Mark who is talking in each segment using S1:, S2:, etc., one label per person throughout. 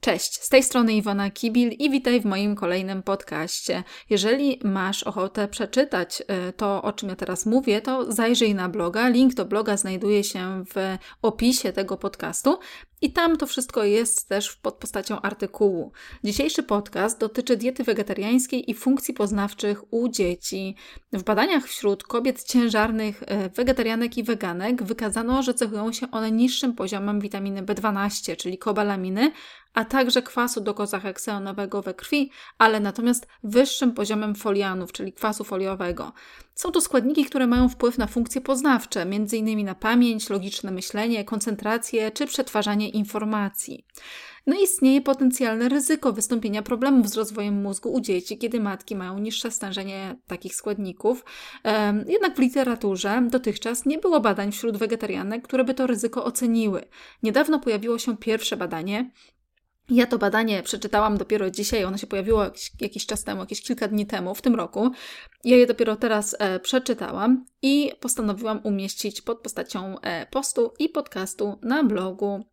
S1: Cześć, z tej strony Iwona Kibil i witaj w moim kolejnym podcaście. Jeżeli masz ochotę przeczytać y, to, o czym ja teraz mówię, to zajrzyj na bloga. Link do bloga znajduje się w opisie tego podcastu. I tam to wszystko jest też pod postacią artykułu. Dzisiejszy podcast dotyczy diety wegetariańskiej i funkcji poznawczych u dzieci. W badaniach wśród kobiet ciężarnych, e, wegetarianek i weganek wykazano, że cechują się one niższym poziomem witaminy B12, czyli kobalaminy, a także kwasu dokozahekseonowego we krwi, ale natomiast wyższym poziomem folianów, czyli kwasu foliowego. Są to składniki, które mają wpływ na funkcje poznawcze, m.in. na pamięć, logiczne myślenie, koncentrację czy przetwarzanie informacji. No istnieje potencjalne ryzyko wystąpienia problemów z rozwojem mózgu u dzieci, kiedy matki mają niższe stężenie takich składników. Jednak w literaturze dotychczas nie było badań wśród wegetarianek, które by to ryzyko oceniły. Niedawno pojawiło się pierwsze badanie, ja to badanie przeczytałam dopiero dzisiaj, ono się pojawiło jakiś, czas temu, jakieś kilka dni temu, w tym roku. Ja je dopiero teraz e, przeczytałam i postanowiłam umieścić pod postacią e, postu i podcastu na blogu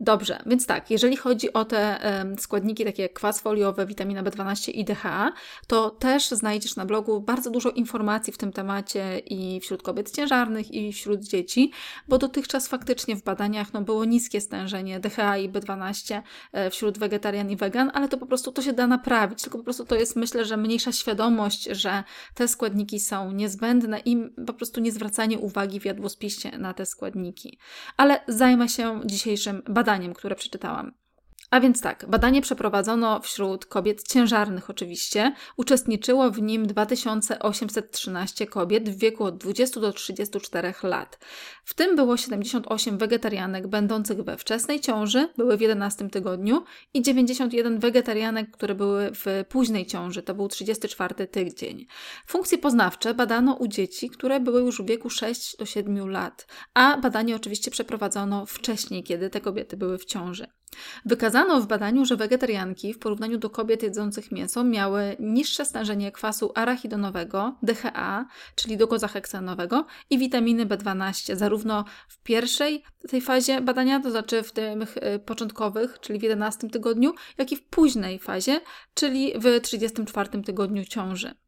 S1: Dobrze, więc tak, jeżeli chodzi o te składniki takie jak kwas foliowy, witamina B12 i DHA, to też znajdziesz na blogu bardzo dużo informacji w tym temacie i wśród kobiet ciężarnych, i wśród dzieci, bo dotychczas faktycznie w badaniach no, było niskie stężenie DHA i B12 e, wśród wegetarian i wegan, ale to po prostu to się da naprawić, tylko po prostu to jest myślę, że mniejsza świadomość, że te składniki są niezbędne i po prostu nie zwracanie uwagi w jadłospisie na te składniki. Ale zajmę się dzisiejszym badaniem, które przeczytałam. A więc tak, badanie przeprowadzono wśród kobiet ciężarnych oczywiście. Uczestniczyło w nim 2813 kobiet w wieku od 20 do 34 lat. W tym było 78 wegetarianek będących we wczesnej ciąży, były w 11 tygodniu i 91 wegetarianek, które były w późnej ciąży, to był 34 tydzień. Funkcje poznawcze badano u dzieci, które były już w wieku 6 do 7 lat, a badanie oczywiście przeprowadzono wcześniej, kiedy te kobiety były w ciąży. Wykazano w badaniu, że wegetarianki w porównaniu do kobiet jedzących mięso miały niższe stężenie kwasu arachidonowego, DHA, czyli dokozaheksanowego i witaminy B12, zarówno w pierwszej tej fazie badania, to znaczy w tych y, początkowych, czyli w 11 tygodniu, jak i w późnej fazie, czyli w 34 tygodniu ciąży.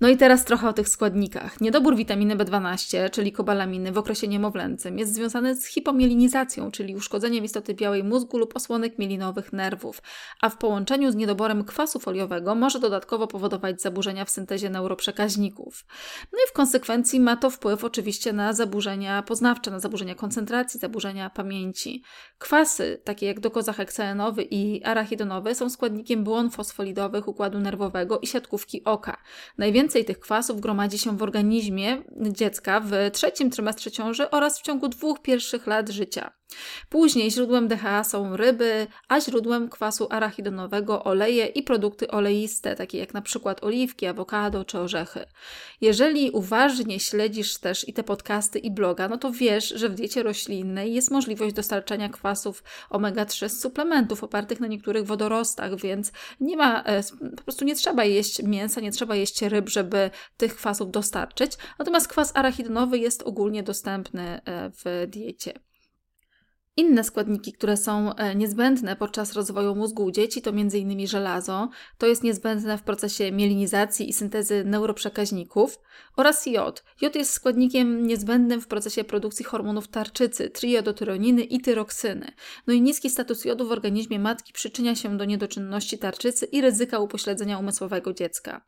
S1: No i teraz trochę o tych składnikach. Niedobór witaminy B12, czyli kobalaminy w okresie niemowlęcym jest związany z hipomielinizacją, czyli uszkodzeniem istoty białej mózgu lub osłonek mielinowych nerwów, a w połączeniu z niedoborem kwasu foliowego może dodatkowo powodować zaburzenia w syntezie neuroprzekaźników. No i w konsekwencji ma to wpływ oczywiście na zaburzenia poznawcze, na zaburzenia koncentracji, zaburzenia pamięci. Kwasy, takie jak dokozaheksaenowy i arachidonowy, są składnikiem błon fosfolidowych układu nerwowego i siatkówki oka. Najwięcej Najwięcej tych kwasów gromadzi się w organizmie dziecka w trzecim trymestrze ciąży oraz w ciągu dwóch pierwszych lat życia. Później źródłem DHA są ryby, a źródłem kwasu arachidonowego oleje i produkty oleiste, takie jak na przykład oliwki, awokado czy orzechy. Jeżeli uważnie śledzisz też i te podcasty i bloga, no to wiesz, że w diecie roślinnej jest możliwość dostarczania kwasów omega-3 z suplementów opartych na niektórych wodorostach, więc nie ma, e, po prostu nie trzeba jeść mięsa, nie trzeba jeść ryb, żeby tych kwasów dostarczyć. Natomiast kwas arachidonowy jest ogólnie dostępny e, w diecie. Inne składniki, które są e, niezbędne podczas rozwoju mózgu u dzieci, to m.in. żelazo, to jest niezbędne w procesie mielinizacji i syntezy neuroprzekaźników, oraz jod. Jod jest składnikiem niezbędnym w procesie produkcji hormonów tarczycy, triodotyroniny i tyroksyny. No i niski status jodu w organizmie matki przyczynia się do niedoczynności tarczycy i ryzyka upośledzenia umysłowego dziecka.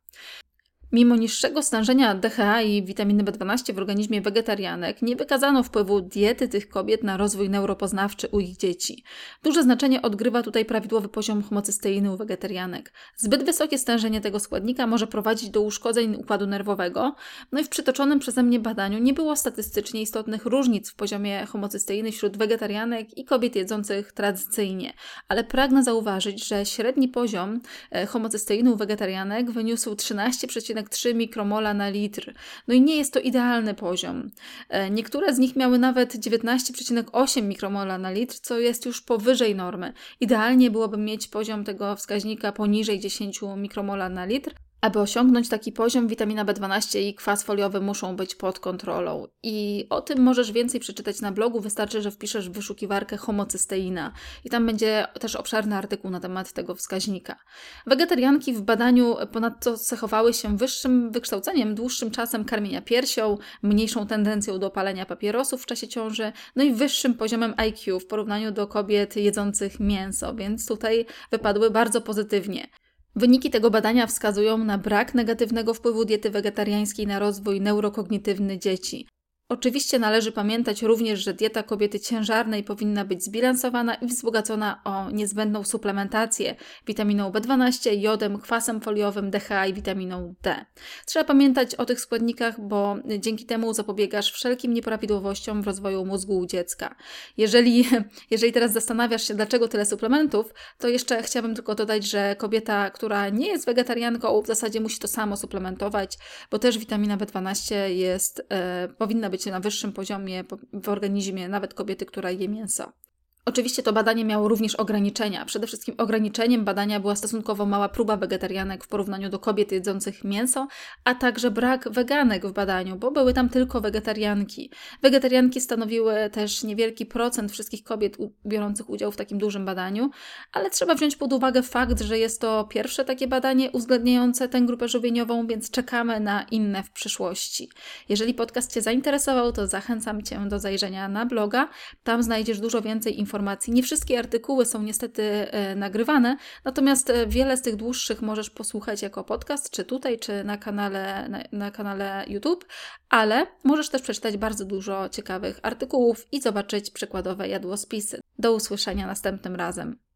S1: Mimo niższego stężenia DHA i witaminy B12 w organizmie wegetarianek, nie wykazano wpływu diety tych kobiet na rozwój neuropoznawczy u ich dzieci. Duże znaczenie odgrywa tutaj prawidłowy poziom homocysteiny u wegetarianek. Zbyt wysokie stężenie tego składnika może prowadzić do uszkodzeń układu nerwowego, no i w przytoczonym przeze mnie badaniu nie było statystycznie istotnych różnic w poziomie homocysteiny wśród wegetarianek i kobiet jedzących tradycyjnie, ale pragnę zauważyć, że średni poziom e, homocysteiny u wegetarianek wyniósł 13,5 3 mikromola na litr. No i nie jest to idealny poziom. E, niektóre z nich miały nawet 19,8 mikromola na litr, co jest już powyżej normy. Idealnie byłoby mieć poziom tego wskaźnika poniżej 10 mikromola na litr, Aby osiągnąć taki poziom, witamina B12 i kwas foliowy muszą być pod kontrolą. I o tym możesz więcej przeczytać na blogu. Wystarczy, że wpiszesz w wyszukiwarkę homocysteina. I tam będzie też obszerny artykuł na temat tego wskaźnika. Wegetarianki w badaniu ponadto cechowały się wyższym wykształceniem, dłuższym czasem karmienia piersią, mniejszą tendencją do palenia papierosów w czasie ciąży, no i wyższym poziomem IQ w porównaniu do kobiet jedzących mięso, więc tutaj wypadły bardzo pozytywnie. Wyniki tego badania wskazują na brak negatywnego wpływu diety wegetariańskiej na rozwój neurokognitywny dzieci. Oczywiście należy pamiętać również, że dieta kobiety ciężarnej powinna być zbilansowana i wzbogacona o niezbędną suplementację witaminą B12, jodem, kwasem foliowym, DHA i witaminą D. Trzeba pamiętać o tych składnikach, bo dzięki temu zapobiegasz wszelkim nieprawidłowościom w rozwoju mózgu u dziecka. Jeżeli, jeżeli teraz zastanawiasz się, dlaczego tyle suplementów, to jeszcze chciałabym tylko dodać, że kobieta, która nie jest wegetarianką, w zasadzie musi to samo suplementować, bo też witamina B12 jest, e, powinna być na wyższym poziomie w organizmie nawet kobiety, która je mięso. Oczywiście to badanie miało również ograniczenia. Przede wszystkim ograniczeniem badania była stosunkowo mała próba wegetarianek w porównaniu do kobiet jedzących mięso, a także brak weganek w badaniu, bo były tam tylko wegetarianki. Wegetarianki stanowiły też niewielki procent wszystkich kobiet biorących udział w takim dużym badaniu, ale trzeba wziąć pod uwagę fakt, że jest to pierwsze takie badanie uwzględniające tę grupę żywieniową, więc czekamy na inne w przyszłości. Jeżeli podcast Cię zainteresował, to zachęcam Cię do zajrzenia na bloga. Tam znajdziesz dużo więcej informacji informacji. Nie wszystkie artykuły są niestety e, nagrywane, natomiast e, wiele z tych dłuższych możesz posłuchać jako podcast, czy tutaj, czy na kanale, na, na kanale YouTube, ale możesz też przeczytać bardzo dużo ciekawych artykułów i zobaczyć przykładowe jadłospisy. Do usłyszenia następnym razem.